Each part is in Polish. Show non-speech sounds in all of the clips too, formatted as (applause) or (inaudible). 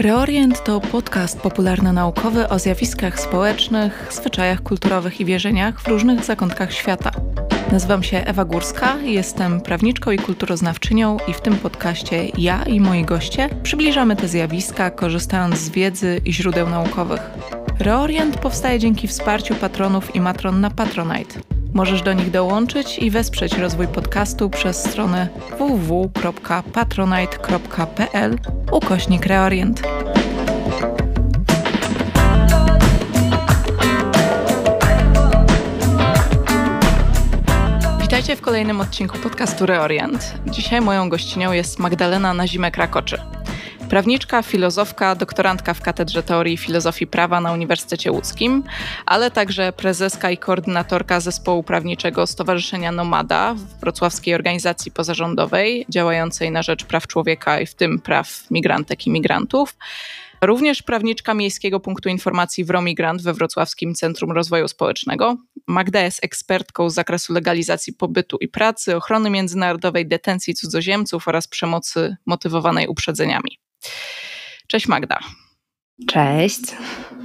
Reorient to podcast popularno-naukowy o zjawiskach społecznych, zwyczajach kulturowych i wierzeniach w różnych zakątkach świata. Nazywam się Ewa Górska, jestem prawniczką i kulturoznawczynią i w tym podcaście ja i moi goście przybliżamy te zjawiska, korzystając z wiedzy i źródeł naukowych. Reorient powstaje dzięki wsparciu patronów i matron na Patronite. Możesz do nich dołączyć i wesprzeć rozwój podcastu przez stronę www.patronite.pl ukośnik Reorient. Witajcie w kolejnym odcinku podcastu Reorient. Dzisiaj moją gościnią jest Magdalena Nazimek-Rakoczy. Prawniczka, filozofka, doktorantka w Katedrze Teorii i Filozofii Prawa na Uniwersytecie Łódzkim, ale także prezeska i koordynatorka zespołu prawniczego Stowarzyszenia Nomada w wrocławskiej organizacji pozarządowej działającej na rzecz praw człowieka i w tym praw migrantek i migrantów. Również prawniczka Miejskiego Punktu Informacji w Romigrant we Wrocławskim Centrum Rozwoju Społecznego. Magda jest ekspertką z zakresu legalizacji pobytu i pracy, ochrony międzynarodowej, detencji cudzoziemców oraz przemocy motywowanej uprzedzeniami. Cześć Magda. Cześć.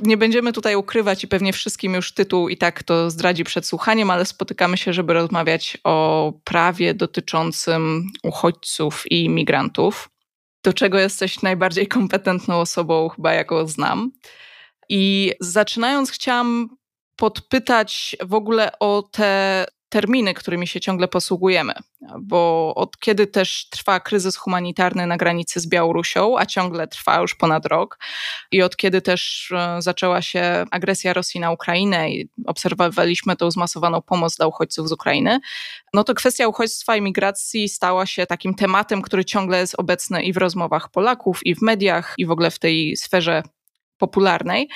Nie będziemy tutaj ukrywać i pewnie wszystkim już tytuł i tak to zdradzi przed słuchaniem, ale spotykamy się, żeby rozmawiać o prawie dotyczącym uchodźców i migrantów, do czego jesteś najbardziej kompetentną osobą, chyba jaką znam. I zaczynając, chciałam podpytać w ogóle o te terminy, którymi się ciągle posługujemy, bo od kiedy też trwa kryzys humanitarny na granicy z Białorusią, a ciągle trwa już ponad rok, i od kiedy też e, zaczęła się agresja Rosji na Ukrainę i obserwowaliśmy tą zmasowaną pomoc dla uchodźców z Ukrainy, no to kwestia uchodźstwa i migracji stała się takim tematem, który ciągle jest obecny i w rozmowach Polaków, i w mediach, i w ogóle w tej sferze popularnej,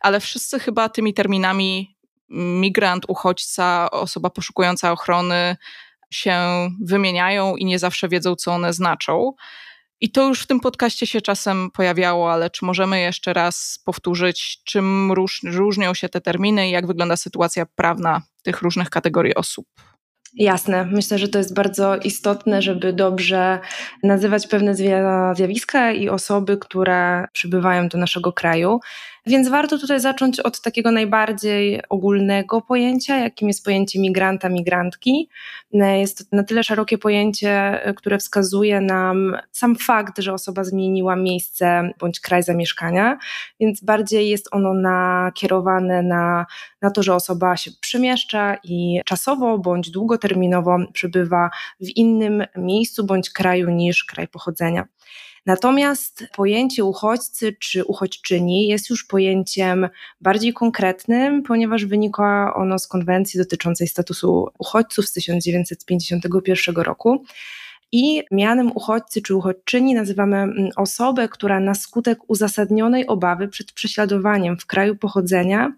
ale wszyscy chyba tymi terminami migrant, uchodźca, osoba poszukująca ochrony się wymieniają i nie zawsze wiedzą, co one znaczą. I to już w tym podcaście się czasem pojawiało, ale czy możemy jeszcze raz powtórzyć, czym róż, różnią się te terminy i jak wygląda sytuacja prawna tych różnych kategorii osób? Jasne. Myślę, że to jest bardzo istotne, żeby dobrze nazywać pewne zjawiska i osoby, które przybywają do naszego kraju. Więc warto tutaj zacząć od takiego najbardziej ogólnego pojęcia, jakim jest pojęcie migranta, migrantki. Jest to na tyle szerokie pojęcie, które wskazuje nam sam fakt, że osoba zmieniła miejsce bądź kraj zamieszkania, więc bardziej jest ono nakierowane na, na to, że osoba się przemieszcza i czasowo bądź długoterminowo przebywa w innym miejscu bądź kraju niż kraj pochodzenia. Natomiast pojęcie uchodźcy czy uchodźczyni jest już pojęciem bardziej konkretnym, ponieważ wynika ono z konwencji dotyczącej statusu uchodźców z 1951 roku. I mianem uchodźcy czy uchodźczyni nazywamy mm, osobę, która na skutek uzasadnionej obawy przed prześladowaniem w kraju pochodzenia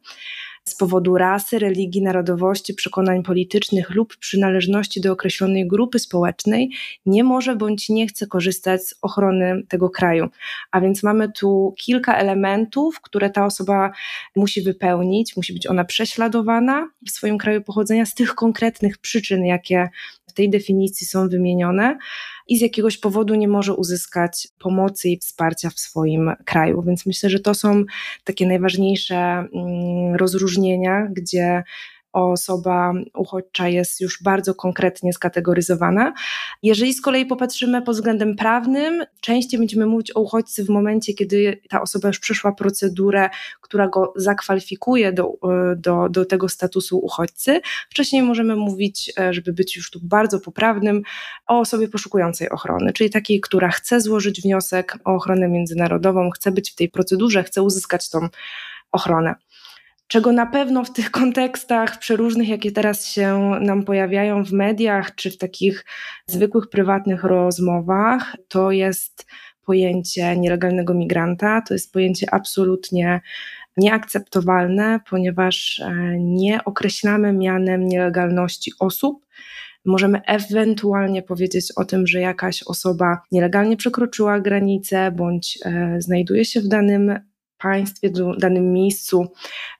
z powodu rasy, religii, narodowości, przekonań politycznych lub przynależności do określonej grupy społecznej nie może bądź nie chce korzystać z ochrony tego kraju. A więc mamy tu kilka elementów, które ta osoba musi wypełnić. Musi być ona prześladowana w swoim kraju pochodzenia z tych konkretnych przyczyn, jakie w tej definicji są wymienione i z jakiegoś powodu nie może uzyskać pomocy i wsparcia w swoim kraju. Więc myślę, że to są takie najważniejsze mm, rozróżnienia, gdzie osoba uchodźcza jest już bardzo konkretnie skategoryzowana. Jeżeli z kolei popatrzymy pod względem prawnym, częściej będziemy mówić o uchodźcy w momencie, kiedy ta osoba już przeszła procedurę, która go zakwalifikuje do, do, do tego statusu uchodźcy. Wcześniej możemy mówić, e, żeby być już tu bardzo poprawnym, o osobie poszukującej ochrony, czyli takiej, która chce złożyć wniosek o ochronę międzynarodową, chce być w tej procedurze, chce uzyskać tą ochronę czego na pewno w tych kontekstach przeróżnych, jakie teraz się nam pojawiają w mediach, czy w takich zwykłych, prywatnych rozmowach, to jest pojęcie nielegalnego migranta. To jest pojęcie absolutnie nieakceptowalne, ponieważ e, nie określamy mianem nielegalności osób. Możemy ewentualnie powiedzieć o tym, że jakaś osoba nielegalnie przekroczyła granicę bądź e, znajduje się w danym państwie, w danym miejscu,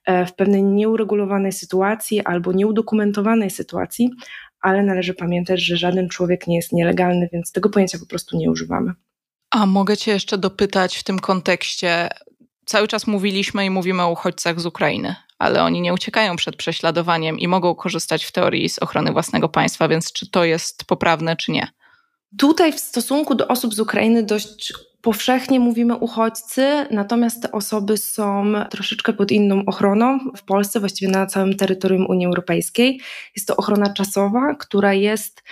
e, w pewnej nieuregulowanej sytuacji albo nieudokumentowanej sytuacji, ale należy pamiętać, że żaden człowiek nie jest nielegalny, więc tego pojęcia po prostu nie używamy. A mogę Cię jeszcze dopytać w tym kontekście. Cały czas mówiliśmy i mówimy o uchodźcach z Ukrainy, ale oni nie uciekają przed prześladowaniem i mogą korzystać w teorii z ochrony własnego państwa, więc czy to jest poprawne, czy nie? Tutaj w stosunku do osób z Ukrainy dość powszechnie mówimy uchodźcy, natomiast te osoby są troszeczkę pod inną ochroną w Polsce, właściwie na całym terytorium Unii Europejskiej. Jest to ochrona czasowa, która jest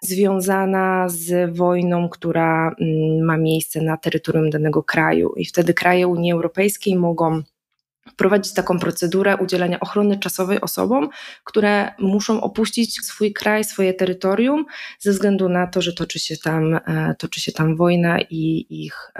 związana z wojną, która mm, ma miejsce na terytorium danego kraju. I wtedy kraje Unii Europejskiej mogą wprowadzić taką procedurę udzielenia ochrony czasowej osobom, które muszą opuścić swój kraj, swoje terytorium ze względu na to, że toczy się tam, e, toczy się tam wojna i ich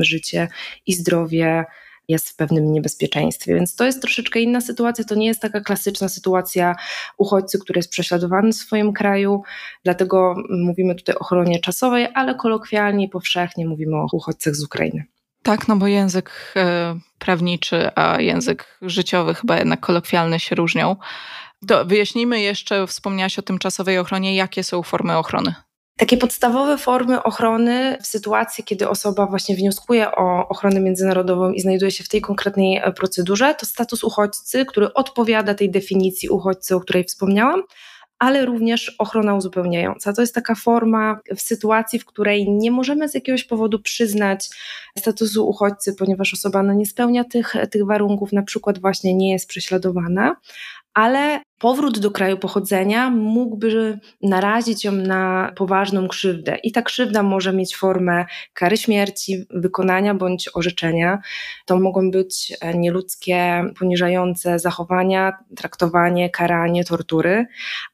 życie i zdrowie jest w pewnym niebezpieczeństwie. Więc to jest troszeczkę inna sytuacja. To nie jest taka klasyczna sytuacja uchodźcy, który jest prześladowany w swoim kraju. Dlatego mówimy tutaj o ochronie czasowej, ale kolokwialnie i powszechnie mówimy o uchodźcach z Ukrainy. Tak, no bo język e, prawniczy, a język życiowy chyba jednak kolokwialny się różnią. To wyjaśnijmy jeszcze, wspomniałaś o tymczasowej ochronie, jakie są formy ochrony? Takie podstawowe formy ochrony w sytuacji, kiedy osoba właśnie wnioskuje o ochronę międzynarodową i znajduje się w tej konkretnej e, procedurze, to status uchodźcy, który odpowiada tej definicji uchodźcy, o której wspomniałam, ale również ochrona uzupełniająca. To jest taka forma w sytuacji, w której nie możemy z jakiegoś powodu przyznać statusu uchodźcy, ponieważ osoba no, nie spełnia tych, tych warunków, na przykład właśnie nie jest prześladowana, ale powrót do kraju pochodzenia mógłby narazić ją na poważną krzywdę. I ta krzywda może mieć formę kary śmierci, wykonania bądź orzeczenia. To mogą być nieludzkie, poniżające zachowania, traktowanie, karanie, tortury,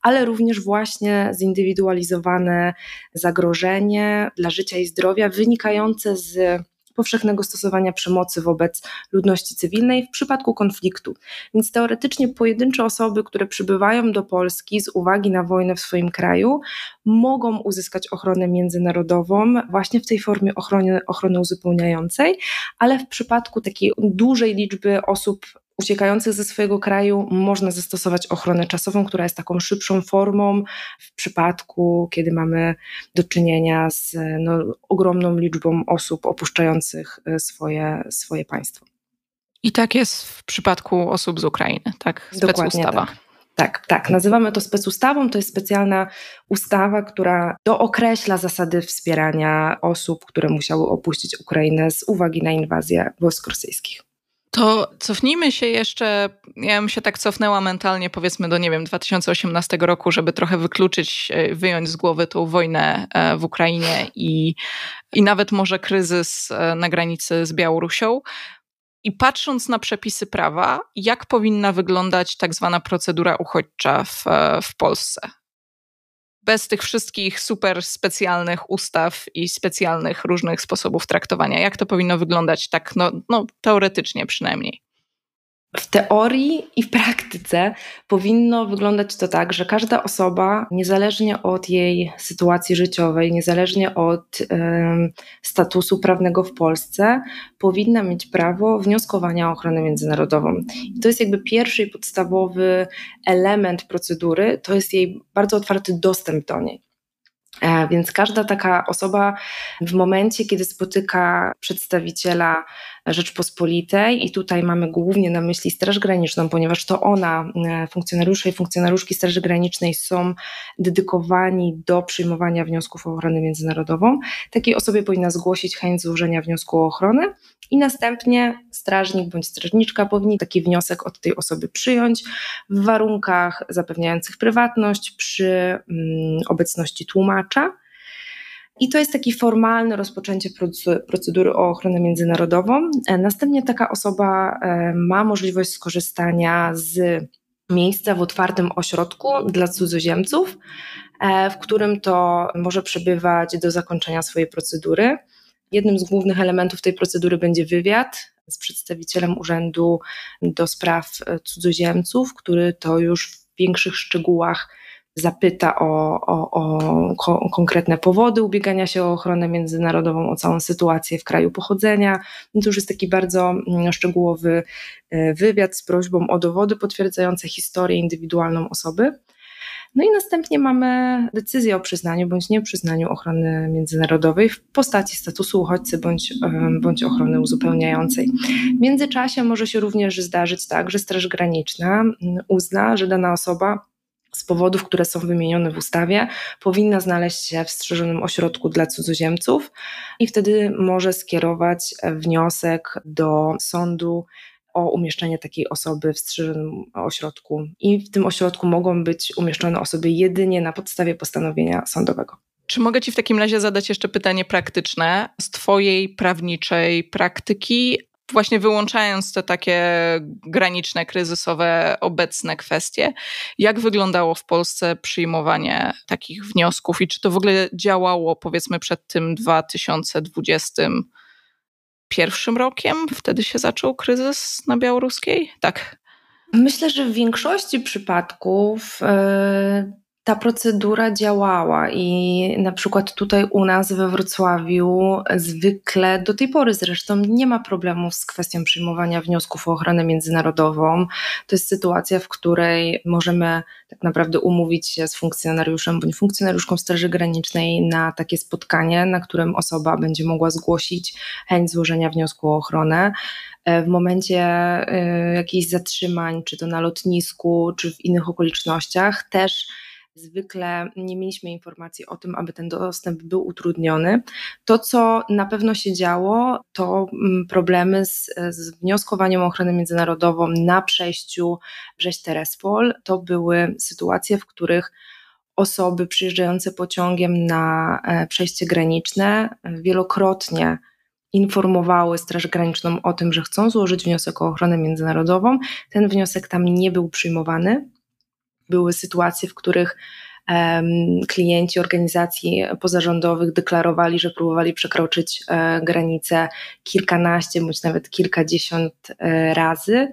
ale również właśnie zindywidualizowane zagrożenie dla życia i zdrowia wynikające z powszechnego stosowania przemocy wobec ludności cywilnej w przypadku konfliktu. Więc teoretycznie pojedyncze osoby, które przybywają do Polski z uwagi na wojnę w swoim kraju, mogą uzyskać ochronę międzynarodową właśnie w tej formie ochrony, ochrony uzupełniającej, ale w przypadku takiej dużej liczby osób uciekających ze swojego kraju można zastosować ochronę czasową, która jest taką szybszą formą w przypadku, kiedy mamy do czynienia z no, ogromną liczbą osób opuszczających e, swoje, swoje państwo. I tak jest w przypadku osób z Ukrainy, tak? Specustawa. Tak. Tak, tak. Nazywamy to specustawą. To jest specjalna ustawa, która dookreśla zasady wspierania osób, które musiały opuścić Ukrainę z uwagi na inwazję wojsk rosyjskich. To cofnijmy się jeszcze, ja bym się tak cofnęła mentalnie powiedzmy do, nie wiem, 2018 roku, żeby trochę wykluczyć, e, wyjąć z głowy tą wojnę e, w Ukrainie i, i nawet może kryzys e, na granicy z Białorusią. I patrząc na przepisy prawa, jak powinna wyglądać tak zwana procedura uchodźcza w, w Polsce? Bez tych wszystkich super specjalnych ustaw i specjalnych różnych sposobów traktowania. Jak to powinno wyglądać tak no, no, teoretycznie przynajmniej? Teorii i w praktyce powinno wyglądać to tak, że każda osoba, niezależnie od jej sytuacji życiowej, niezależnie od statusu prawnego w Polsce, powinna mieć prawo wnioskowania o ochronę międzynarodową. I to jest jakby pierwszy i podstawowy element procedury, to jest jej bardzo otwarty dostęp do niej. E, więc każda taka osoba w momencie, kiedy spotyka przedstawiciela Rzeczpospolitej, i tutaj mamy głównie na myśli Straż Graniczną, ponieważ to ona, e, funkcjonariusze i funkcjonariuszki Straży Granicznej są dedykowani do przyjmowania wniosków o ochronę międzynarodową, takiej osobie powinna zgłosić chęć złożenia wniosku o ochronę. I następnie strażnik bądź strażniczka powinni taki wniosek od tej osoby przyjąć w warunkach zapewniających prywatność przy mm, obecności tłumacza. I to jest takie formalne rozpoczęcie procedury o ochronę międzynarodową. E, następnie taka osoba e, ma możliwość skorzystania z miejsca w otwartym ośrodku dla cudzoziemców, e, w którym to może przebywać do zakończenia swojej procedury. Jednym z głównych elementów tej procedury będzie wywiad z przedstawicielem Urzędu do Spraw Cudzoziemców, który to już w większych szczegółach zapyta o, o, o, konkretne powody ubiegania się o ochronę międzynarodową, o całą sytuację w kraju pochodzenia. No to już jest taki bardzo mm, szczegółowy e, wywiad z prośbą o dowody potwierdzające historię indywidualną osoby. No i następnie mamy decyzję o przyznaniu bądź nieprzyznaniu ochrony międzynarodowej w postaci statusu uchodźcy bądź, bądź ochrony uzupełniającej. W międzyczasie może się również zdarzyć tak, że Straż Graniczna mm, uzna, że dana osoba z powodów, które są wymienione w ustawie, powinna znaleźć się w strzeżonym ośrodku dla cudzoziemców i wtedy może skierować wniosek do sądu o umieszczenie takiej osoby w strzeżonym ośrodku. I w tym ośrodku mogą być umieszczone osoby jedynie na podstawie postanowienia sądowego. Czy mogę Ci w takim razie zadać jeszcze pytanie praktyczne z Twojej prawniczej praktyki? Właśnie wyłączając te takie graniczne, kryzysowe, obecne kwestie, jak wyglądało w Polsce przyjmowanie takich wniosków i czy to w ogóle działało powiedzmy przed tym 2021 rokiem? Wtedy się zaczął kryzys na białoruskiej? Tak. Myślę, że w większości przypadków yy, ta procedura działała i na przykład tutaj u nas we Wrocławiu zwykle, do tej pory zresztą, nie ma problemów z kwestią przyjmowania wniosków o ochronę międzynarodową. To jest sytuacja, w której możemy tak naprawdę umówić się z funkcjonariuszem bądź funkcjonariuszką Straży Granicznej na takie spotkanie, na którym osoba będzie mogła zgłosić chęć złożenia wniosku o ochronę w momencie y, jakichś zatrzymań, czy to na lotnisku, czy w innych okolicznościach, też zwykle nie mieliśmy informacji o tym, aby ten dostęp był utrudniony. To, co na pewno się działo, to mm, problemy z, z wnioskowaniem o ochronę międzynarodową na przejściu Brześć-Terespol. To były sytuacje, w których osoby przyjeżdżające pociągiem na e, przejście graniczne wielokrotnie informowały Straż Graniczną o tym, że chcą złożyć wniosek o ochronę międzynarodową. Ten wniosek tam nie był przyjmowany były sytuacje, w których klienci organizacji pozarządowych deklarowali, że próbowali przekroczyć e, granicę kilkanaście bądź nawet kilkadziesiąt e, razy.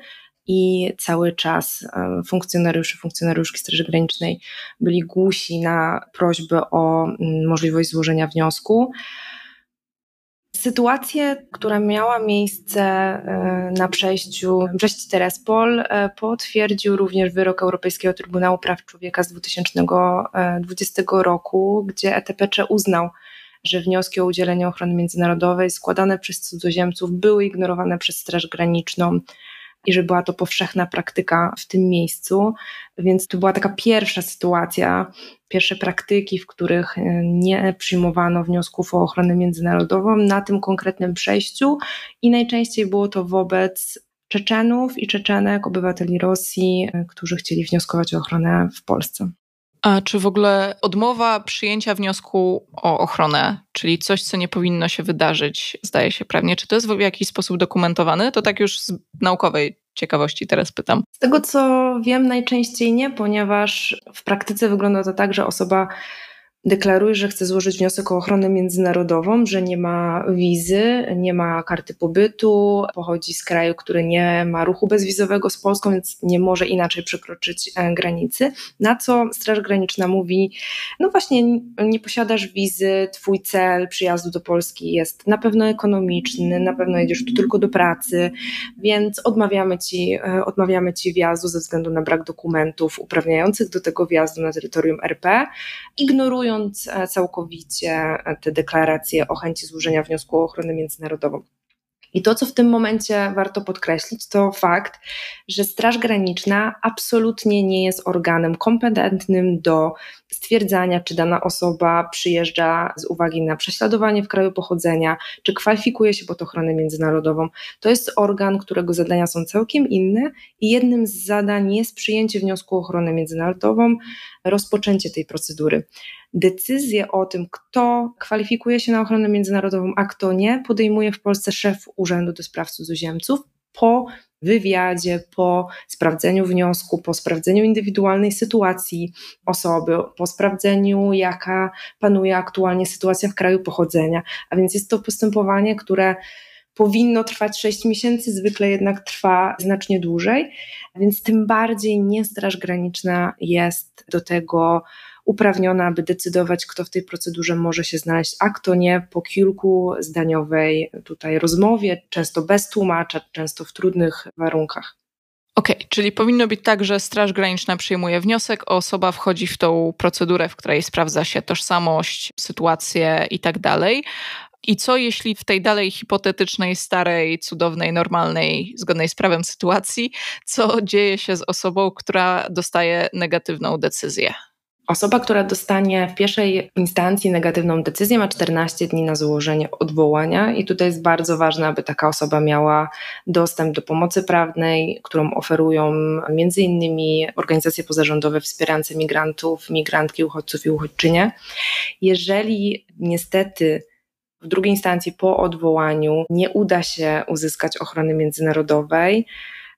I cały czas funkcjonariusze, funkcjonariuszki Straży Granicznej byli głusi na prośbę o mm, możliwość złożenia wniosku. Sytuację, która miała miejsce e, na przejściu Brześć-Terespol e, potwierdził również wyrok Europejskiego Trybunału Praw Człowieka z 2020 e, roku, gdzie ETPC uznał, że wnioski o udzielenie ochrony międzynarodowej składane przez cudzoziemców były ignorowane przez Straż Graniczną i że była to powszechna praktyka w tym miejscu. Więc to była taka pierwsza sytuacja, pierwsze praktyki, w których e, nie przyjmowano wniosków o ochronę międzynarodową na tym konkretnym przejściu i najczęściej było to wobec Czeczenów i Czeczenek, obywateli Rosji, e, którzy chcieli wnioskować o ochronę w Polsce. A czy w ogóle odmowa przyjęcia wniosku o ochronę, czyli coś, co nie powinno się wydarzyć, zdaje się prawnie, czy to jest w jakiś sposób dokumentowane? To tak już z naukowej ciekawości teraz pytam. Z tego co wiem, najczęściej nie, ponieważ w praktyce wygląda to tak, że osoba deklaruje, że chce złożyć wniosek o ochronę międzynarodową, że nie ma wizy, nie ma karty pobytu, pochodzi z kraju, który nie ma ruchu bezwizowego z Polską, więc nie może inaczej przekroczyć e, granicy. Na co Straż Graniczna mówi: No właśnie, nie posiadasz wizy, twój cel przyjazdu do Polski jest na pewno ekonomiczny, na pewno jedziesz tu tylko do pracy, więc odmawiamy ci, e, odmawiamy ci wjazdu ze względu na brak dokumentów uprawniających do tego wjazdu na terytorium RP. Ignorują ignorując e, całkowicie e, te deklaracje o chęci złożenia wniosku o ochronę międzynarodową. I to, co w tym momencie warto podkreślić, to fakt, że Straż Graniczna absolutnie nie jest organem kompetentnym do stwierdzania, czy dana osoba przyjeżdża z uwagi na prześladowanie w kraju pochodzenia, czy kwalifikuje się pod ochronę międzynarodową. To jest organ, którego zadania są całkiem inne i jednym z zadań jest przyjęcie wniosku o ochronę międzynarodową, rozpoczęcie tej procedury. Decyzję o tym, kto kwalifikuje się na ochronę międzynarodową, a kto nie, podejmuje w Polsce szef Urzędu do Spraw Cudzoziemców po wywiadzie, po sprawdzeniu wniosku, po sprawdzeniu indywidualnej sytuacji osoby, po sprawdzeniu, jaka panuje aktualnie sytuacja w kraju pochodzenia. A więc jest to postępowanie, które powinno trwać 6 miesięcy, zwykle jednak trwa znacznie dłużej, więc tym bardziej nie Straż Graniczna jest do tego uprawniona, aby decydować, kto w tej procedurze może się znaleźć, a kto nie, po kilku zdaniowej tutaj rozmowie, często bez tłumacza, często w trudnych warunkach. Okej, okay, czyli powinno być tak, że Straż Graniczna przyjmuje wniosek, osoba wchodzi w tą procedurę, w której sprawdza się tożsamość, sytuację i tak dalej. I co jeśli w tej dalej hipotetycznej, starej, cudownej, normalnej, zgodnej z prawem sytuacji, co dzieje się z osobą, która dostaje negatywną decyzję? Osoba, która dostanie w pierwszej instancji negatywną decyzję, ma 14 dni na złożenie odwołania, i tutaj jest bardzo ważne, aby taka osoba miała dostęp do pomocy prawnej, którą oferują innymi organizacje pozarządowe wspierające migrantów, migrantki, uchodźców i uchodźczynie. Jeżeli niestety w drugiej instancji po odwołaniu nie uda się uzyskać ochrony międzynarodowej,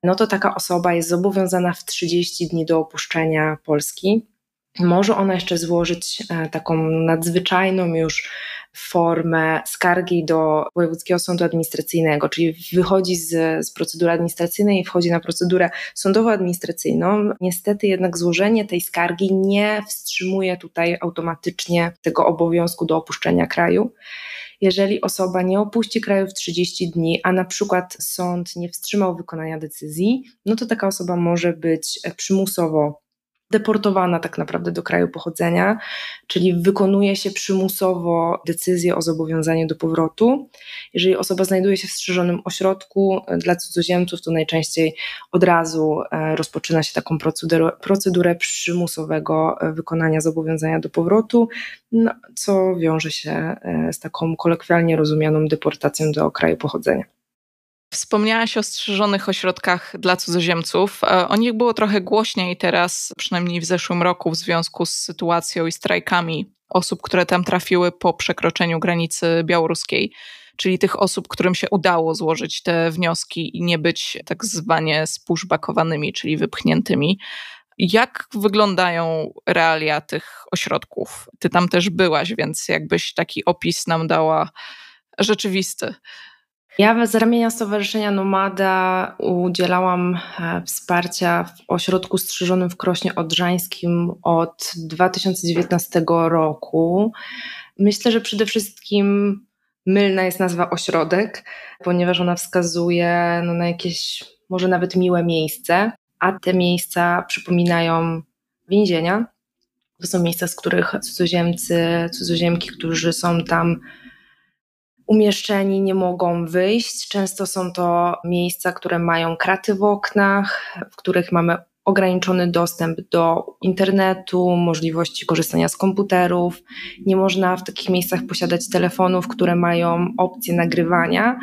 no to taka osoba jest zobowiązana w 30 dni do opuszczenia Polski. Może ona jeszcze złożyć e, taką nadzwyczajną już formę skargi do Wojewódzkiego Sądu Administracyjnego, czyli wychodzi z, z procedury administracyjnej i wchodzi na procedurę sądowo-administracyjną. Niestety jednak złożenie tej skargi nie wstrzymuje tutaj automatycznie tego obowiązku do opuszczenia kraju jeżeli osoba nie opuści kraju w 30 dni, a na przykład sąd nie wstrzymał wykonania decyzji, no to taka osoba może być przymusowo deportowana tak naprawdę do kraju pochodzenia, czyli wykonuje się przymusowo decyzję o zobowiązaniu do powrotu. Jeżeli osoba znajduje się w strzeżonym ośrodku e, dla cudzoziemców, to najczęściej od razu e, rozpoczyna się taką procedurę, procedurę przymusowego e, wykonania zobowiązania do powrotu, no, co wiąże się z taką kolokwialnie rozumianą deportacją do kraju pochodzenia. Wspomniałaś o strzeżonych ośrodkach dla cudzoziemców. E, o nich było trochę głośniej teraz, przynajmniej w zeszłym roku, w związku z sytuacją i strajkami osób, które tam trafiły po przekroczeniu granicy białoruskiej, czyli tych osób, którym się udało złożyć te wnioski i nie być tak zwanie spuszbakowanymi, czyli wypchniętymi. Jak wyglądają realia tych ośrodków? Ty tam też byłaś, więc jakbyś taki opis nam dała rzeczywisty. Ja z ramienia Stowarzyszenia Nomada udzielałam e, wsparcia w ośrodku strzyżonym w Krośnie Odrzańskim od 2019 roku. Myślę, że przede wszystkim mylna jest nazwa ośrodek, ponieważ ona wskazuje no, na jakieś może nawet miłe miejsce, a te miejsca przypominają więzienia. To są miejsca, z których cudzoziemcy, cudzoziemki, którzy są tam umieszczeni, nie mogą wyjść. Często są to miejsca, które mają kraty w oknach, w których mamy ograniczony dostęp do internetu, możliwości korzystania z komputerów. Nie można w takich miejscach posiadać telefonów, które mają opcję nagrywania.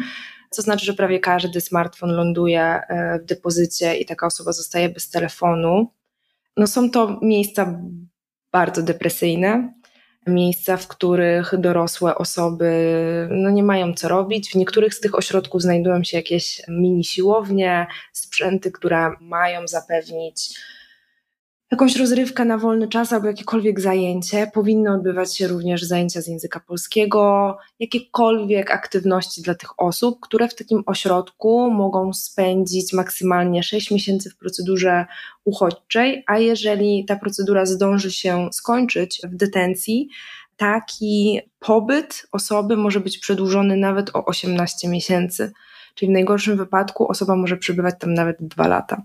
Co znaczy, że prawie każdy smartfon ląduje e, w depozycie i taka osoba zostaje bez telefonu. No są to miejsca bardzo depresyjne, miejsca, w których dorosłe osoby no, nie mają co robić. W niektórych z tych ośrodków znajdują się jakieś mini siłownie, sprzęty, które mają zapewnić jakąś rozrywkę na wolny czas albo jakiekolwiek zajęcie. Powinny odbywać się również zajęcia z języka polskiego, jakiekolwiek aktywności dla tych osób, które w takim ośrodku mogą spędzić maksymalnie 6 miesięcy w procedurze uchodźczej, a jeżeli ta procedura zdąży się skończyć w detencji, taki pobyt osoby może być przedłużony nawet o 18 miesięcy. Czyli w najgorszym wypadku osoba może przebywać tam nawet dwa lata.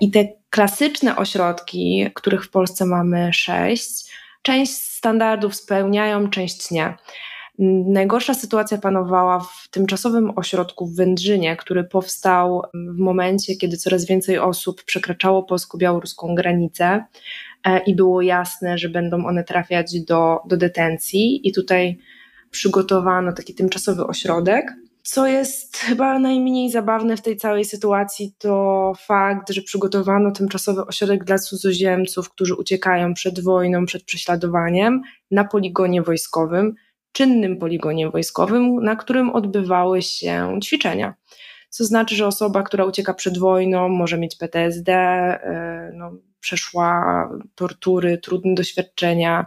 I te klasyczne ośrodki, których w Polsce mamy sześć, część standardów spełniają, część nie. Najgorsza sytuacja panowała w tymczasowym ośrodku w Wędrzynie, który powstał w momencie, kiedy coraz więcej osób przekraczało polsko-białoruską granicę e, i było jasne, że będą one trafiać do, do detencji. I tutaj przygotowano taki tymczasowy ośrodek, co jest chyba najmniej zabawne w tej całej sytuacji, to fakt, że przygotowano tymczasowy ośrodek dla cudzoziemców, którzy uciekają przed wojną, przed prześladowaniem, na poligonie wojskowym, czynnym poligonie wojskowym, na którym odbywały się ćwiczenia. Co znaczy, że osoba, która ucieka przed wojną, może mieć PTSD, e, no, przeszła tortury, trudne doświadczenia,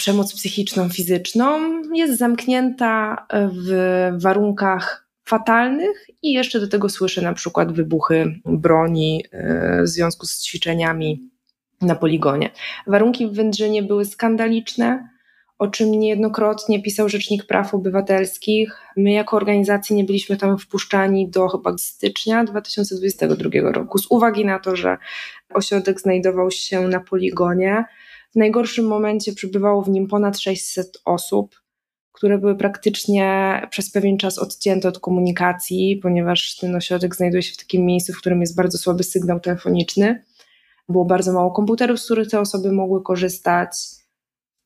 przemoc psychiczną, fizyczną, jest zamknięta w warunkach fatalnych i jeszcze do tego słyszy na przykład wybuchy broni e, w związku z ćwiczeniami na poligonie. Warunki w Wędrzynie były skandaliczne. o czym niejednokrotnie pisał Rzecznik Praw Obywatelskich. My jako organizacja nie byliśmy tam wpuszczani do chyba stycznia 2022 roku, z uwagi na to, że ośrodek znajdował się na poligonie. W najgorszym momencie przybywało w nim ponad 600 osób, które były praktycznie przez pewien czas odcięte od komunikacji, ponieważ ten ośrodek znajduje się w takim miejscu, w którym jest bardzo słaby sygnał telefoniczny. Było bardzo mało komputerów, z których te osoby mogły korzystać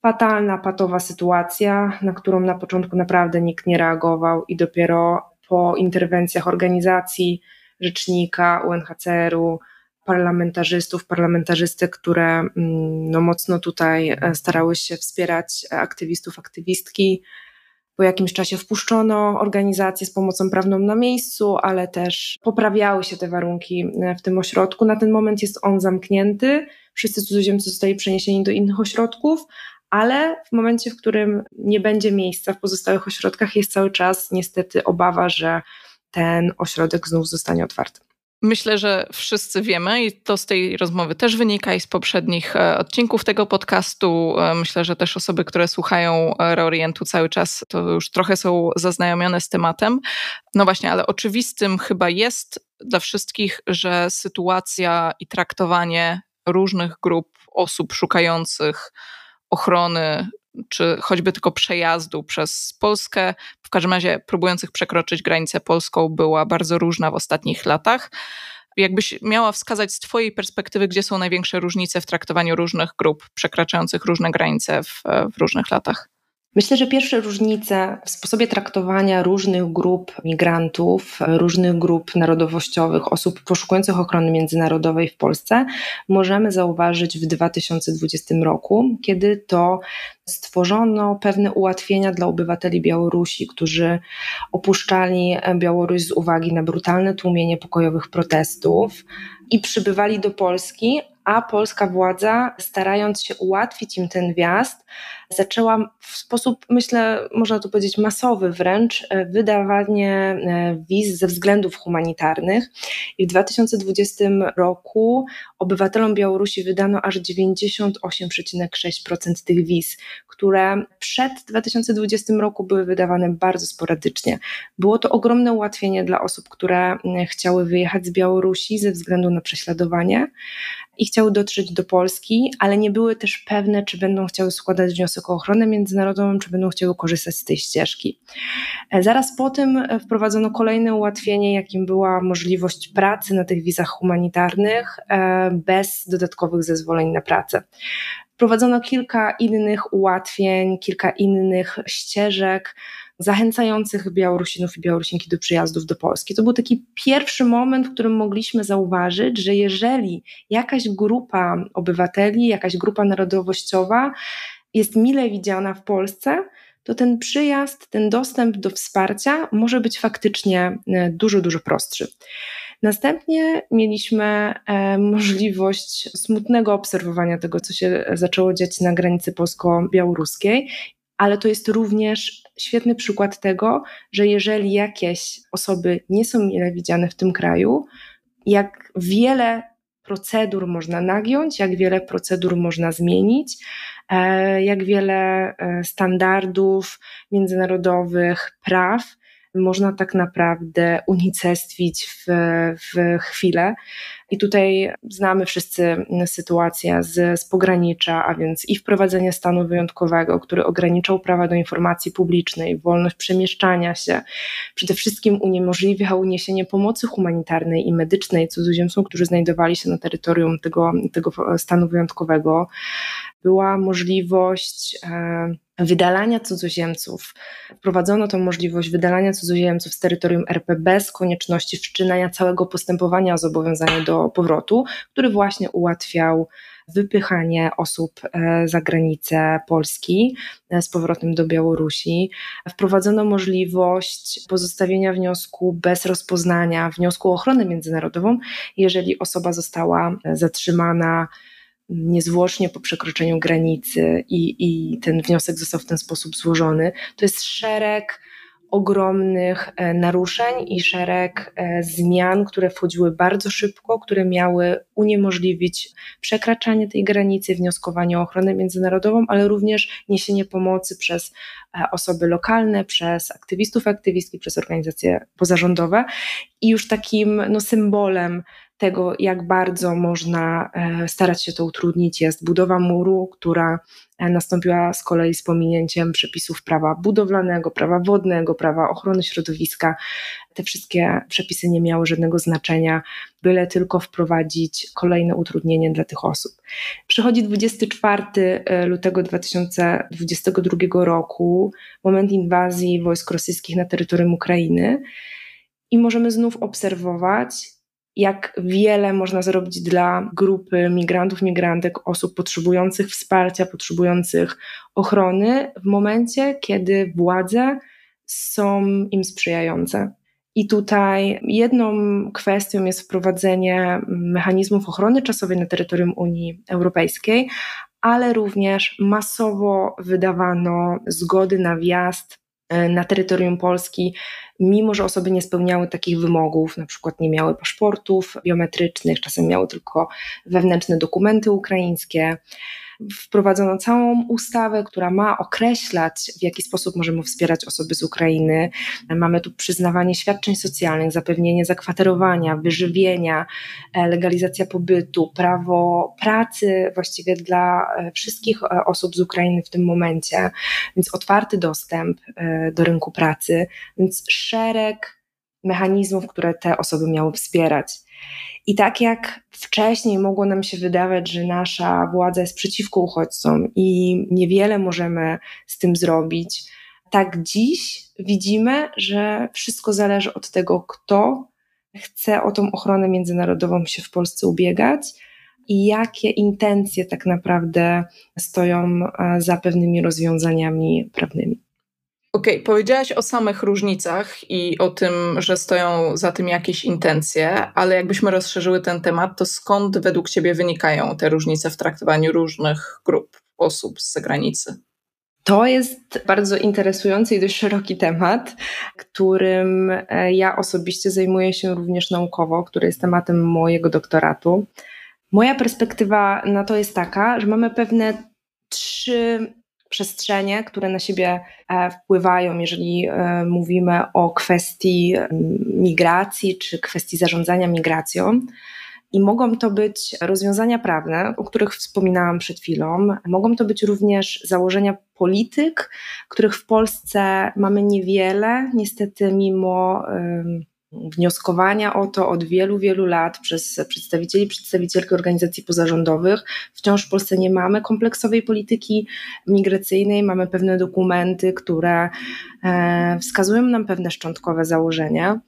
fatalna, patowa sytuacja, na którą na początku naprawdę nikt nie reagował i dopiero po interwencjach organizacji, rzecznika, UNHCR-u, parlamentarzystów, parlamentarzystek, które mm, no, mocno tutaj e, starały się wspierać aktywistów, aktywistki. Po jakimś czasie wpuszczono organizacje z pomocą prawną na miejscu, ale też poprawiały się te warunki e, w tym ośrodku. Na ten moment jest on zamknięty. Wszyscy cudzoziemcy zostali przeniesieni do innych ośrodków, ale w momencie, w którym nie będzie miejsca w pozostałych ośrodkach, jest cały czas niestety obawa, że ten ośrodek znów zostanie otwarty. Myślę, że wszyscy wiemy i to z tej rozmowy też wynika i z poprzednich e, odcinków tego podcastu. E, myślę, że też osoby, które słuchają e, Reorientu cały czas, to już trochę są zaznajomione z tematem. No właśnie, ale oczywistym chyba jest dla wszystkich, że sytuacja i traktowanie różnych grup osób szukających ochrony, czy choćby tylko przejazdu przez Polskę, w każdym razie próbujących przekroczyć granicę polską, była bardzo różna w ostatnich latach. Jakbyś miała wskazać z Twojej perspektywy, gdzie są największe różnice w traktowaniu różnych grup przekraczających różne granice w, w różnych latach? Myślę, że pierwsze różnice w sposobie traktowania różnych grup migrantów, różnych grup narodowościowych, osób poszukujących ochrony międzynarodowej w Polsce możemy zauważyć w 2020 roku, kiedy to stworzono pewne ułatwienia dla obywateli Białorusi, którzy opuszczali Białoruś z uwagi na brutalne tłumienie pokojowych protestów i przybywali do Polski, a polska władza, starając się ułatwić im ten wjazd, zaczęła w sposób, myślę, można tu powiedzieć masowy wręcz, e, wydawanie e, wiz ze względów humanitarnych. I w 2020 roku obywatelom Białorusi wydano aż 98,6% tych wiz, które przed 2020 roku były wydawane bardzo sporadycznie. Było to ogromne ułatwienie dla osób, które chciały wyjechać z Białorusi ze względu na prześladowanie i chciały dotrzeć do Polski, ale nie były też pewne, czy będą chciały składać wniosek o ochronę międzynarodową, czy będą chciały korzystać z tej ścieżki. E, zaraz po tym e, wprowadzono kolejne ułatwienie, jakim była możliwość pracy na tych wizach humanitarnych e, bez dodatkowych zezwoleń na pracę. Wprowadzono kilka innych ułatwień, kilka innych ścieżek, zachęcających Białorusinów i Białorusinki do przyjazdów do Polski. To był taki pierwszy moment, w którym mogliśmy zauważyć, że jeżeli jakaś grupa obywateli, jakaś grupa narodowościowa jest mile widziana w Polsce, to ten przyjazd, ten dostęp do wsparcia może być faktycznie e, dużo, dużo prostszy. Następnie mieliśmy e, możliwość smutnego obserwowania tego, co się zaczęło dziać na granicy polsko-białoruskiej, ale to jest również świetny przykład tego, że jeżeli jakieś osoby nie są mile widziane w tym kraju, jak wiele procedur można nagiąć, jak wiele procedur można zmienić, e, jak wiele e, standardów międzynarodowych, praw można tak naprawdę unicestwić w, w chwilę. I tutaj znamy wszyscy sytuację z, z pogranicza, a więc i wprowadzenie stanu wyjątkowego, który ograniczał prawa do informacji publicznej, wolność przemieszczania się, przede wszystkim uniemożliwiał uniesienie pomocy humanitarnej i medycznej cudzoziemcom, którzy znajdowali się na terytorium tego, tego stanu wyjątkowego. Była możliwość e, wydalania cudzoziemców. Wprowadzono tą możliwość wydalania cudzoziemców z terytorium RP bez konieczności wszczynania całego postępowania o zobowiązanie do powrotu, który właśnie ułatwiał wypychanie osób e, za granicę Polski e, z powrotem do Białorusi. Wprowadzono możliwość pozostawienia wniosku bez rozpoznania, wniosku o ochronę międzynarodową, jeżeli osoba została zatrzymana niezwłocznie po przekroczeniu granicy i, i ten wniosek został w ten sposób złożony. To jest szereg ogromnych e, naruszeń i szereg e, zmian, które wchodziły bardzo szybko, które miały uniemożliwić przekraczanie tej granicy, wnioskowanie o ochronę międzynarodową, ale również niesienie pomocy przez e, osoby lokalne, przez aktywistów, aktywistki, przez organizacje pozarządowe. I już takim no, symbolem tego, jak bardzo można e, starać się to utrudnić, jest budowa muru, która e, nastąpiła z kolei z pominięciem przepisów prawa budowlanego, prawa wodnego, prawa ochrony środowiska. Te wszystkie przepisy nie miały żadnego znaczenia, byle tylko wprowadzić kolejne utrudnienie dla tych osób. Przychodzi 24 e, lutego 2022 roku, moment inwazji wojsk rosyjskich na terytorium Ukrainy. I możemy znów obserwować, jak wiele można zrobić dla grupy migrantów, migrantek, osób potrzebujących wsparcia, potrzebujących ochrony w momencie, kiedy władze są im sprzyjające. I tutaj jedną kwestią jest wprowadzenie mechanizmów ochrony czasowej na terytorium Unii Europejskiej, ale również masowo wydawano zgody na wjazd na terytorium Polski mimo że osoby nie spełniały takich wymogów, na przykład nie miały paszportów biometrycznych, czasem miały tylko wewnętrzne dokumenty ukraińskie wprowadzono całą ustawę, która ma określać, w jaki sposób możemy wspierać osoby z Ukrainy. Mamy tu przyznawanie świadczeń socjalnych, zapewnienie zakwaterowania, wyżywienia, e, legalizacja pobytu, prawo pracy właściwie dla e, wszystkich e, osób z Ukrainy w tym momencie, więc otwarty dostęp do rynku pracy, więc szereg mechanizmów, które te osoby miały wspierać. I tak jak wcześniej mogło nam się wydawać, że nasza władza jest przeciwko uchodźcom i niewiele możemy z tym zrobić, tak dziś widzimy, że wszystko zależy od tego, kto chce o tą ochronę międzynarodową się w Polsce ubiegać i jakie intencje tak naprawdę stoją e, za pewnymi rozwiązaniami prawnymi. Okej, okay, powiedziałaś o samych różnicach i o tym, że stoją za tym jakieś intencje, ale jakbyśmy rozszerzyły ten temat, to skąd według Ciebie wynikają te różnice w traktowaniu różnych grup osób z zagranicy? To jest bardzo interesujący i dość szeroki temat, którym e, ja osobiście zajmuję się również naukowo, który jest tematem mojego doktoratu. Moja perspektywa na to jest taka, że mamy pewne trzy przestrzenie, które na siebie e, wpływają, jeżeli e, mówimy o kwestii migracji czy kwestii zarządzania migracją. I mogą to być rozwiązania prawne, o których wspominałam przed chwilą. Mogą to być również założenia polityk, których w Polsce mamy niewiele, niestety, mimo wnioskowania o to od wielu, wielu lat przez przedstawicieli, przedstawicielki organizacji pozarządowych. Wciąż w Polsce nie mamy kompleksowej polityki migracyjnej, mamy pewne dokumenty, które e, wskazują nam pewne szczątkowe założenia,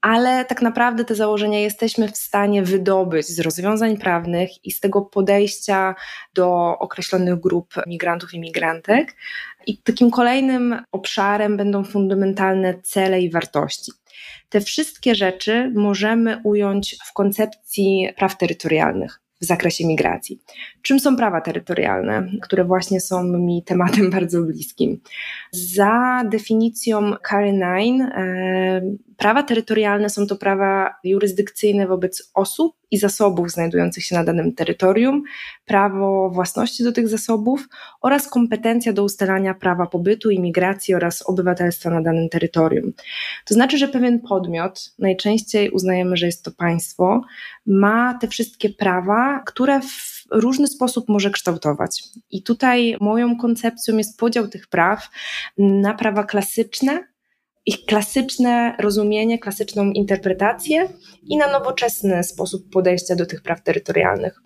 ale tak naprawdę te założenia jesteśmy w stanie wydobyć z rozwiązań prawnych i z tego podejścia do określonych grup migrantów i migrantek. I takim kolejnym obszarem będą fundamentalne cele i wartości. Te wszystkie rzeczy możemy ująć w koncepcji praw terytorialnych w zakresie migracji. Czym są prawa terytorialne, które właśnie są mi tematem (laughs) bardzo bliskim? Za definicją CARE 9 e, prawa terytorialne są to prawa jurysdykcyjne wobec osób i zasobów znajdujących się na danym terytorium, prawo własności do tych zasobów oraz kompetencja do ustalania prawa pobytu, imigracji oraz obywatelstwa na danym terytorium. To znaczy, że pewien podmiot, najczęściej uznajemy, że jest to państwo, ma te wszystkie prawa, które w różny sposób może kształtować. I tutaj moją koncepcją jest podział tych praw na prawa klasyczne ich klasyczne rozumienie, klasyczną interpretację i na nowoczesny sposób podejścia do tych praw terytorialnych.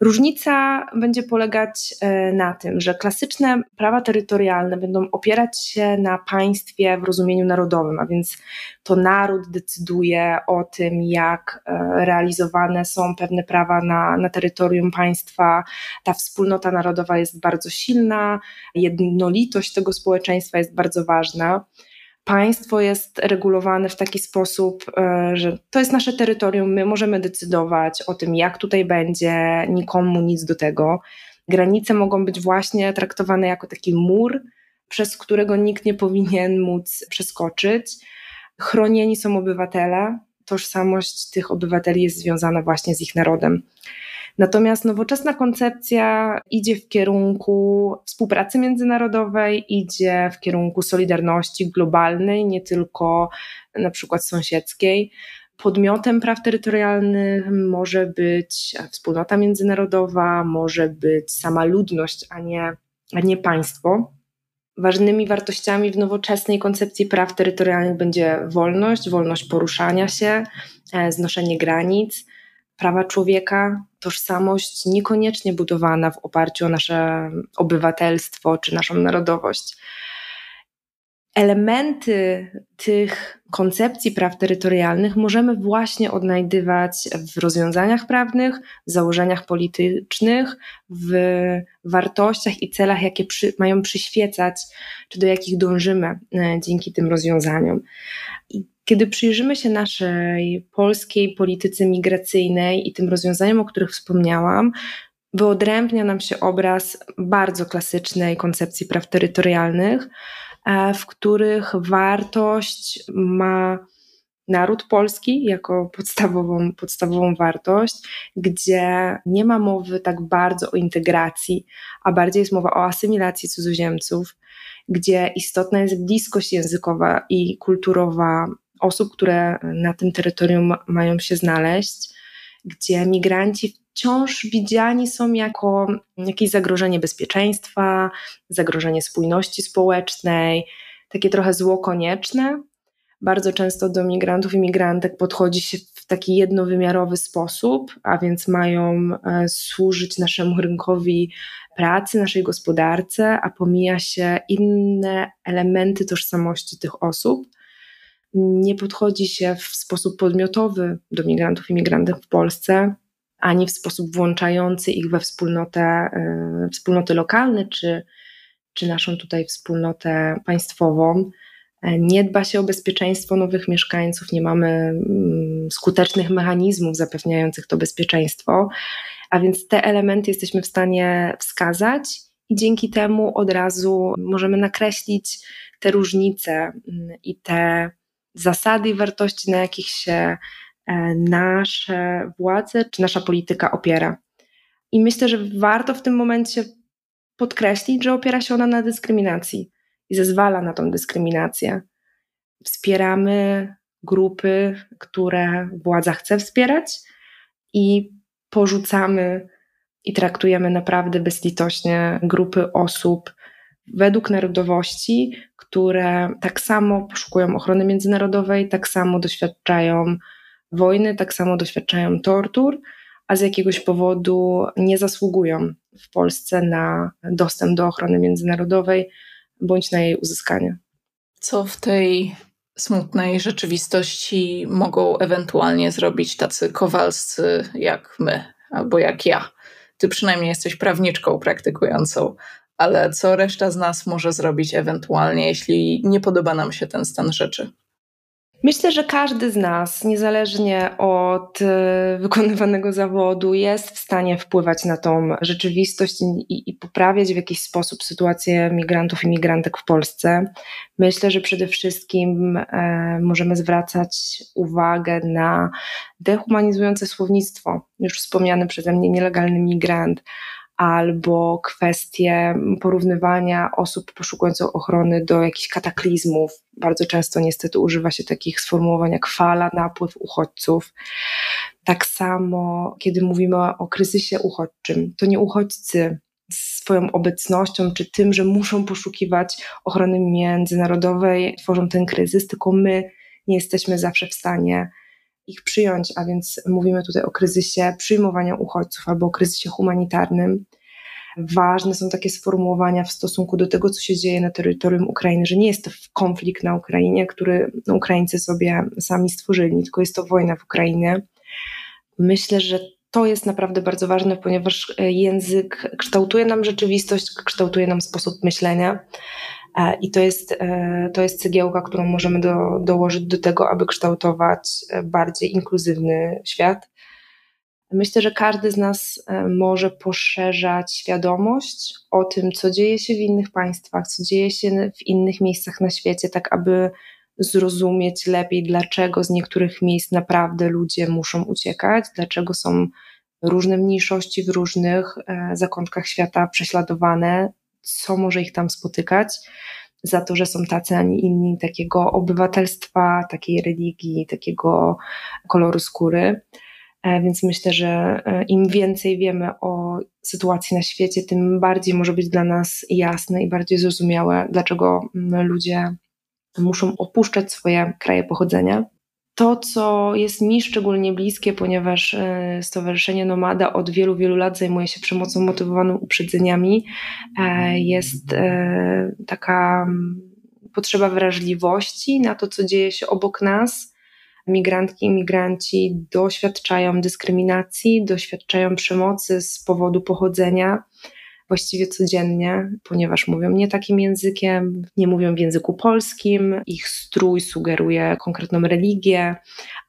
Różnica będzie polegać e, na tym, że klasyczne prawa terytorialne będą opierać się na państwie w rozumieniu narodowym, a więc to naród decyduje o tym, jak e, realizowane są pewne prawa na, na terytorium państwa. Ta wspólnota narodowa jest bardzo silna, jednolitość tego społeczeństwa jest bardzo ważna państwo jest regulowane w taki sposób, e, że to jest nasze terytorium, my możemy decydować o tym, jak tutaj będzie, nikomu nic do tego. Granice mogą być właśnie traktowane jako taki mur, przez którego nikt nie powinien móc przeskoczyć. Chronieni są obywatele, tożsamość tych obywateli jest związana właśnie z ich narodem. Natomiast nowoczesna koncepcja idzie w kierunku współpracy międzynarodowej, idzie w kierunku solidarności globalnej, nie tylko na przykład sąsiedzkiej. Podmiotem praw terytorialnych może być wspólnota międzynarodowa, może być sama ludność, a nie, a nie państwo. Ważnymi wartościami w nowoczesnej koncepcji praw terytorialnych będzie wolność, wolność poruszania się, e, znoszenie granic, prawa człowieka, tożsamość niekoniecznie budowana w oparciu o nasze obywatelstwo czy naszą narodowość. Elementy tych koncepcji praw terytorialnych możemy właśnie odnajdywać w rozwiązaniach prawnych, w założeniach politycznych, w wartościach i celach, jakie przy, mają przyświecać, czy do jakich dążymy e, dzięki tym rozwiązaniom. Kiedy przyjrzymy się naszej polskiej polityce migracyjnej i tym rozwiązaniom, o których wspomniałam, wyodrębnia nam się obraz bardzo klasycznej koncepcji praw terytorialnych, e, w których wartość ma naród polski jako podstawową, podstawową wartość, gdzie nie ma mowy tak bardzo o integracji, a bardziej jest mowa o asymilacji cudzoziemców, gdzie istotna jest bliskość językowa i kulturowa osób, które na tym terytorium mają się znaleźć, gdzie migranci wciąż widziani są jako jakieś zagrożenie bezpieczeństwa, zagrożenie spójności społecznej, takie trochę zło konieczne. Bardzo często do migrantów i migrantek podchodzi się w taki jednowymiarowy sposób, a więc mają e, służyć naszemu rynkowi pracy, naszej gospodarce, a pomija się inne elementy tożsamości tych osób nie podchodzi się w sposób podmiotowy do migrantów i migrantek w Polsce, ani w sposób włączający ich we wspólnotę, e, wspólnoty lokalne, czy, czy naszą tutaj wspólnotę państwową. E, nie dba się o bezpieczeństwo nowych mieszkańców, nie mamy mm, skutecznych mechanizmów zapewniających to bezpieczeństwo, a więc te elementy jesteśmy w stanie wskazać i dzięki temu od razu możemy nakreślić te różnice mm, i te zasady i wartości, na jakich się e, nasze władze czy nasza polityka opiera. I myślę, że warto w tym momencie podkreślić, że opiera się ona na dyskryminacji i zezwala na tą dyskryminację. Wspieramy grupy, które władza chce wspierać i porzucamy i traktujemy naprawdę bezlitośnie grupy osób według narodowości, które tak samo poszukują ochrony międzynarodowej, tak samo doświadczają wojny, tak samo doświadczają tortur, a z jakiegoś powodu nie zasługują w Polsce na dostęp do ochrony międzynarodowej bądź na jej uzyskanie. Co w tej smutnej rzeczywistości mogą ewentualnie zrobić tacy kowalscy jak my, albo jak ja? Ty przynajmniej jesteś prawniczką praktykującą, ale co reszta z nas może zrobić ewentualnie, jeśli nie podoba nam się ten stan rzeczy? Myślę, że każdy z nas, niezależnie od e, (laughs) wykonywanego zawodu, jest w stanie wpływać na tą rzeczywistość i, i, poprawiać w jakiś sposób sytuację migrantów i migrantek w Polsce. Myślę, że przede wszystkim e, możemy zwracać uwagę na dehumanizujące słownictwo. Już wspomniany przeze mnie nielegalny migrant albo kwestie porównywania osób poszukujących ochrony do jakichś kataklizmów. Bardzo często niestety używa się takich sformułowań jak fala, napływ uchodźców. Tak samo, kiedy mówimy o kryzysie uchodźczym, to nie uchodźcy swoją obecnością, czy tym, że muszą poszukiwać ochrony międzynarodowej, tworzą ten kryzys, tylko my nie jesteśmy zawsze w stanie ich przyjąć, a więc mówimy tutaj o kryzysie przyjmowania uchodźców albo o kryzysie humanitarnym. Ważne są takie sformułowania w stosunku do tego, co się dzieje na terytorium Ukrainy, że nie jest to konflikt na Ukrainie, który Ukraińcy sobie sami stworzyli, tylko jest to wojna w Ukrainie. Myślę, że to jest naprawdę bardzo ważne, ponieważ język kształtuje nam rzeczywistość, kształtuje nam sposób myślenia. E, I to jest, e, to jest cegiełka, którą możemy do, dołożyć do tego, aby kształtować e, bardziej inkluzywny świat. Myślę, że każdy z nas może poszerzać świadomość o tym, co dzieje się w innych państwach, co dzieje się w innych miejscach na świecie, tak aby zrozumieć lepiej, dlaczego z niektórych miejsc naprawdę ludzie muszą uciekać, dlaczego są różne mniejszości w różnych zakątkach świata prześladowane, co może ich tam spotykać, za to, że są tacy, a nie inni, takiego obywatelstwa, takiej religii, takiego koloru skóry. E, więc myślę, że e, im więcej wiemy o sytuacji na świecie, tym bardziej może być dla nas jasne i bardziej zrozumiałe, dlaczego mm, ludzie muszą opuszczać swoje kraje pochodzenia. To, co jest mi szczególnie bliskie, ponieważ e, Stowarzyszenie Nomada od wielu, wielu lat zajmuje się przemocą motywowaną uprzedzeniami, jest taka mm, potrzeba wrażliwości na to, co dzieje się obok nas. Migrantki i migranci doświadczają dyskryminacji, doświadczają przemocy z powodu pochodzenia właściwie codziennie, ponieważ mówią nie takim językiem, nie mówią w języku polskim, ich strój sugeruje konkretną religię,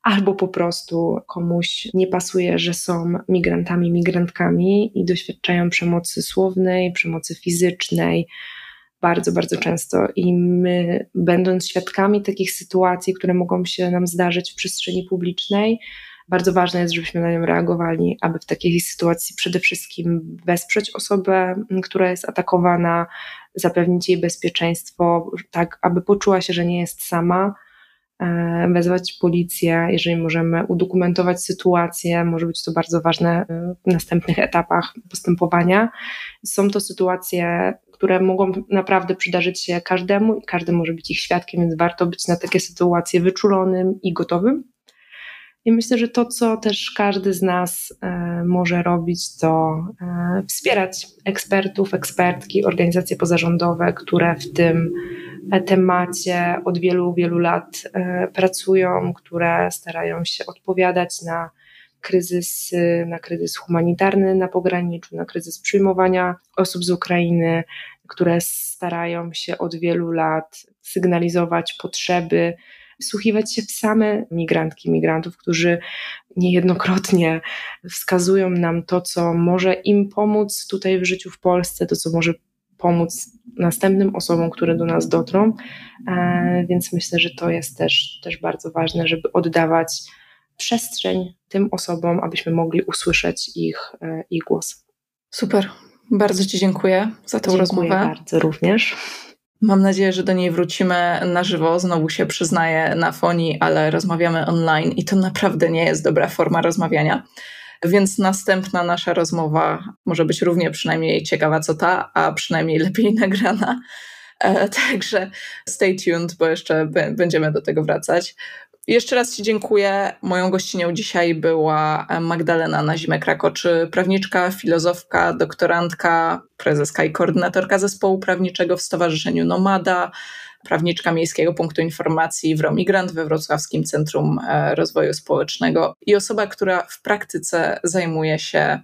albo po prostu komuś nie pasuje, że są migrantami, migrantkami i doświadczają przemocy słownej, przemocy fizycznej, bardzo, bardzo często i my, będąc świadkami takich sytuacji, które mogą się nam zdarzyć w przestrzeni publicznej, bardzo ważne jest, żebyśmy na nią reagowali, aby w takiej sytuacji przede wszystkim wesprzeć osobę, która jest atakowana, zapewnić jej bezpieczeństwo, tak aby poczuła się, że nie jest sama, e, wezwać policję, jeżeli możemy udokumentować sytuację, może być to bardzo ważne w następnych etapach postępowania. Są to sytuacje które mogą naprawdę przydarzyć się każdemu i każdy może być ich świadkiem, więc warto być na takie sytuacje wyczulonym i gotowym. I myślę, że to, co też każdy z nas e, może robić, to e, wspierać ekspertów, ekspertki, organizacje pozarządowe, które w tym e, temacie od wielu, wielu lat pracują, które starają się odpowiadać na kryzys, na kryzys humanitarny na pograniczu, na kryzys przyjmowania osób z Ukrainy, które starają się od wielu lat sygnalizować potrzeby, wsłuchiwać się w same migrantki, migrantów, którzy niejednokrotnie wskazują nam to, co może im pomóc tutaj w życiu w Polsce, to, co może pomóc następnym osobom, które do nas dotrą. E, więc myślę, że to jest też, też bardzo ważne, żeby oddawać przestrzeń tym osobom, abyśmy mogli usłyszeć ich, e, ich głos. Super. Bardzo Ci dziękuję za tę dziękuję rozmowę. bardzo również. Mam nadzieję, że do niej wrócimy na żywo. Znowu się przyznaję na foni, ale rozmawiamy online i to naprawdę nie jest dobra forma rozmawiania. Więc następna nasza rozmowa może być równie przynajmniej ciekawa co ta, a przynajmniej lepiej (laughs) nagrana. E, także stay tuned, bo jeszcze będziemy do tego wracać. Jeszcze raz Ci dziękuję. Moją gościnią dzisiaj była Magdalena Nazimek-Rakoczy, prawniczka, filozofka, doktorantka, prezeska i koordynatorka zespołu prawniczego w Stowarzyszeniu Nomada, prawniczka Miejskiego Punktu Informacji w Romigrant we Wrocławskim Centrum e, Rozwoju Społecznego i osoba, która w praktyce zajmuje się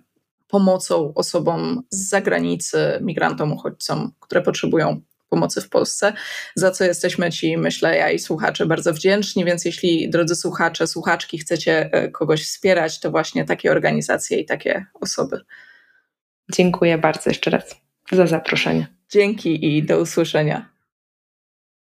pomocą osobom z zagranicy, migrantom, uchodźcom, które potrzebują pomocy w Polsce, za co jesteśmy Ci, myślę, ja i słuchacze bardzo wdzięczni, więc jeśli, drodzy słuchacze, słuchaczki, chcecie e, kogoś wspierać, to właśnie takie organizacje i takie osoby. Dziękuję bardzo jeszcze raz za zaproszenie. Dzięki i do usłyszenia.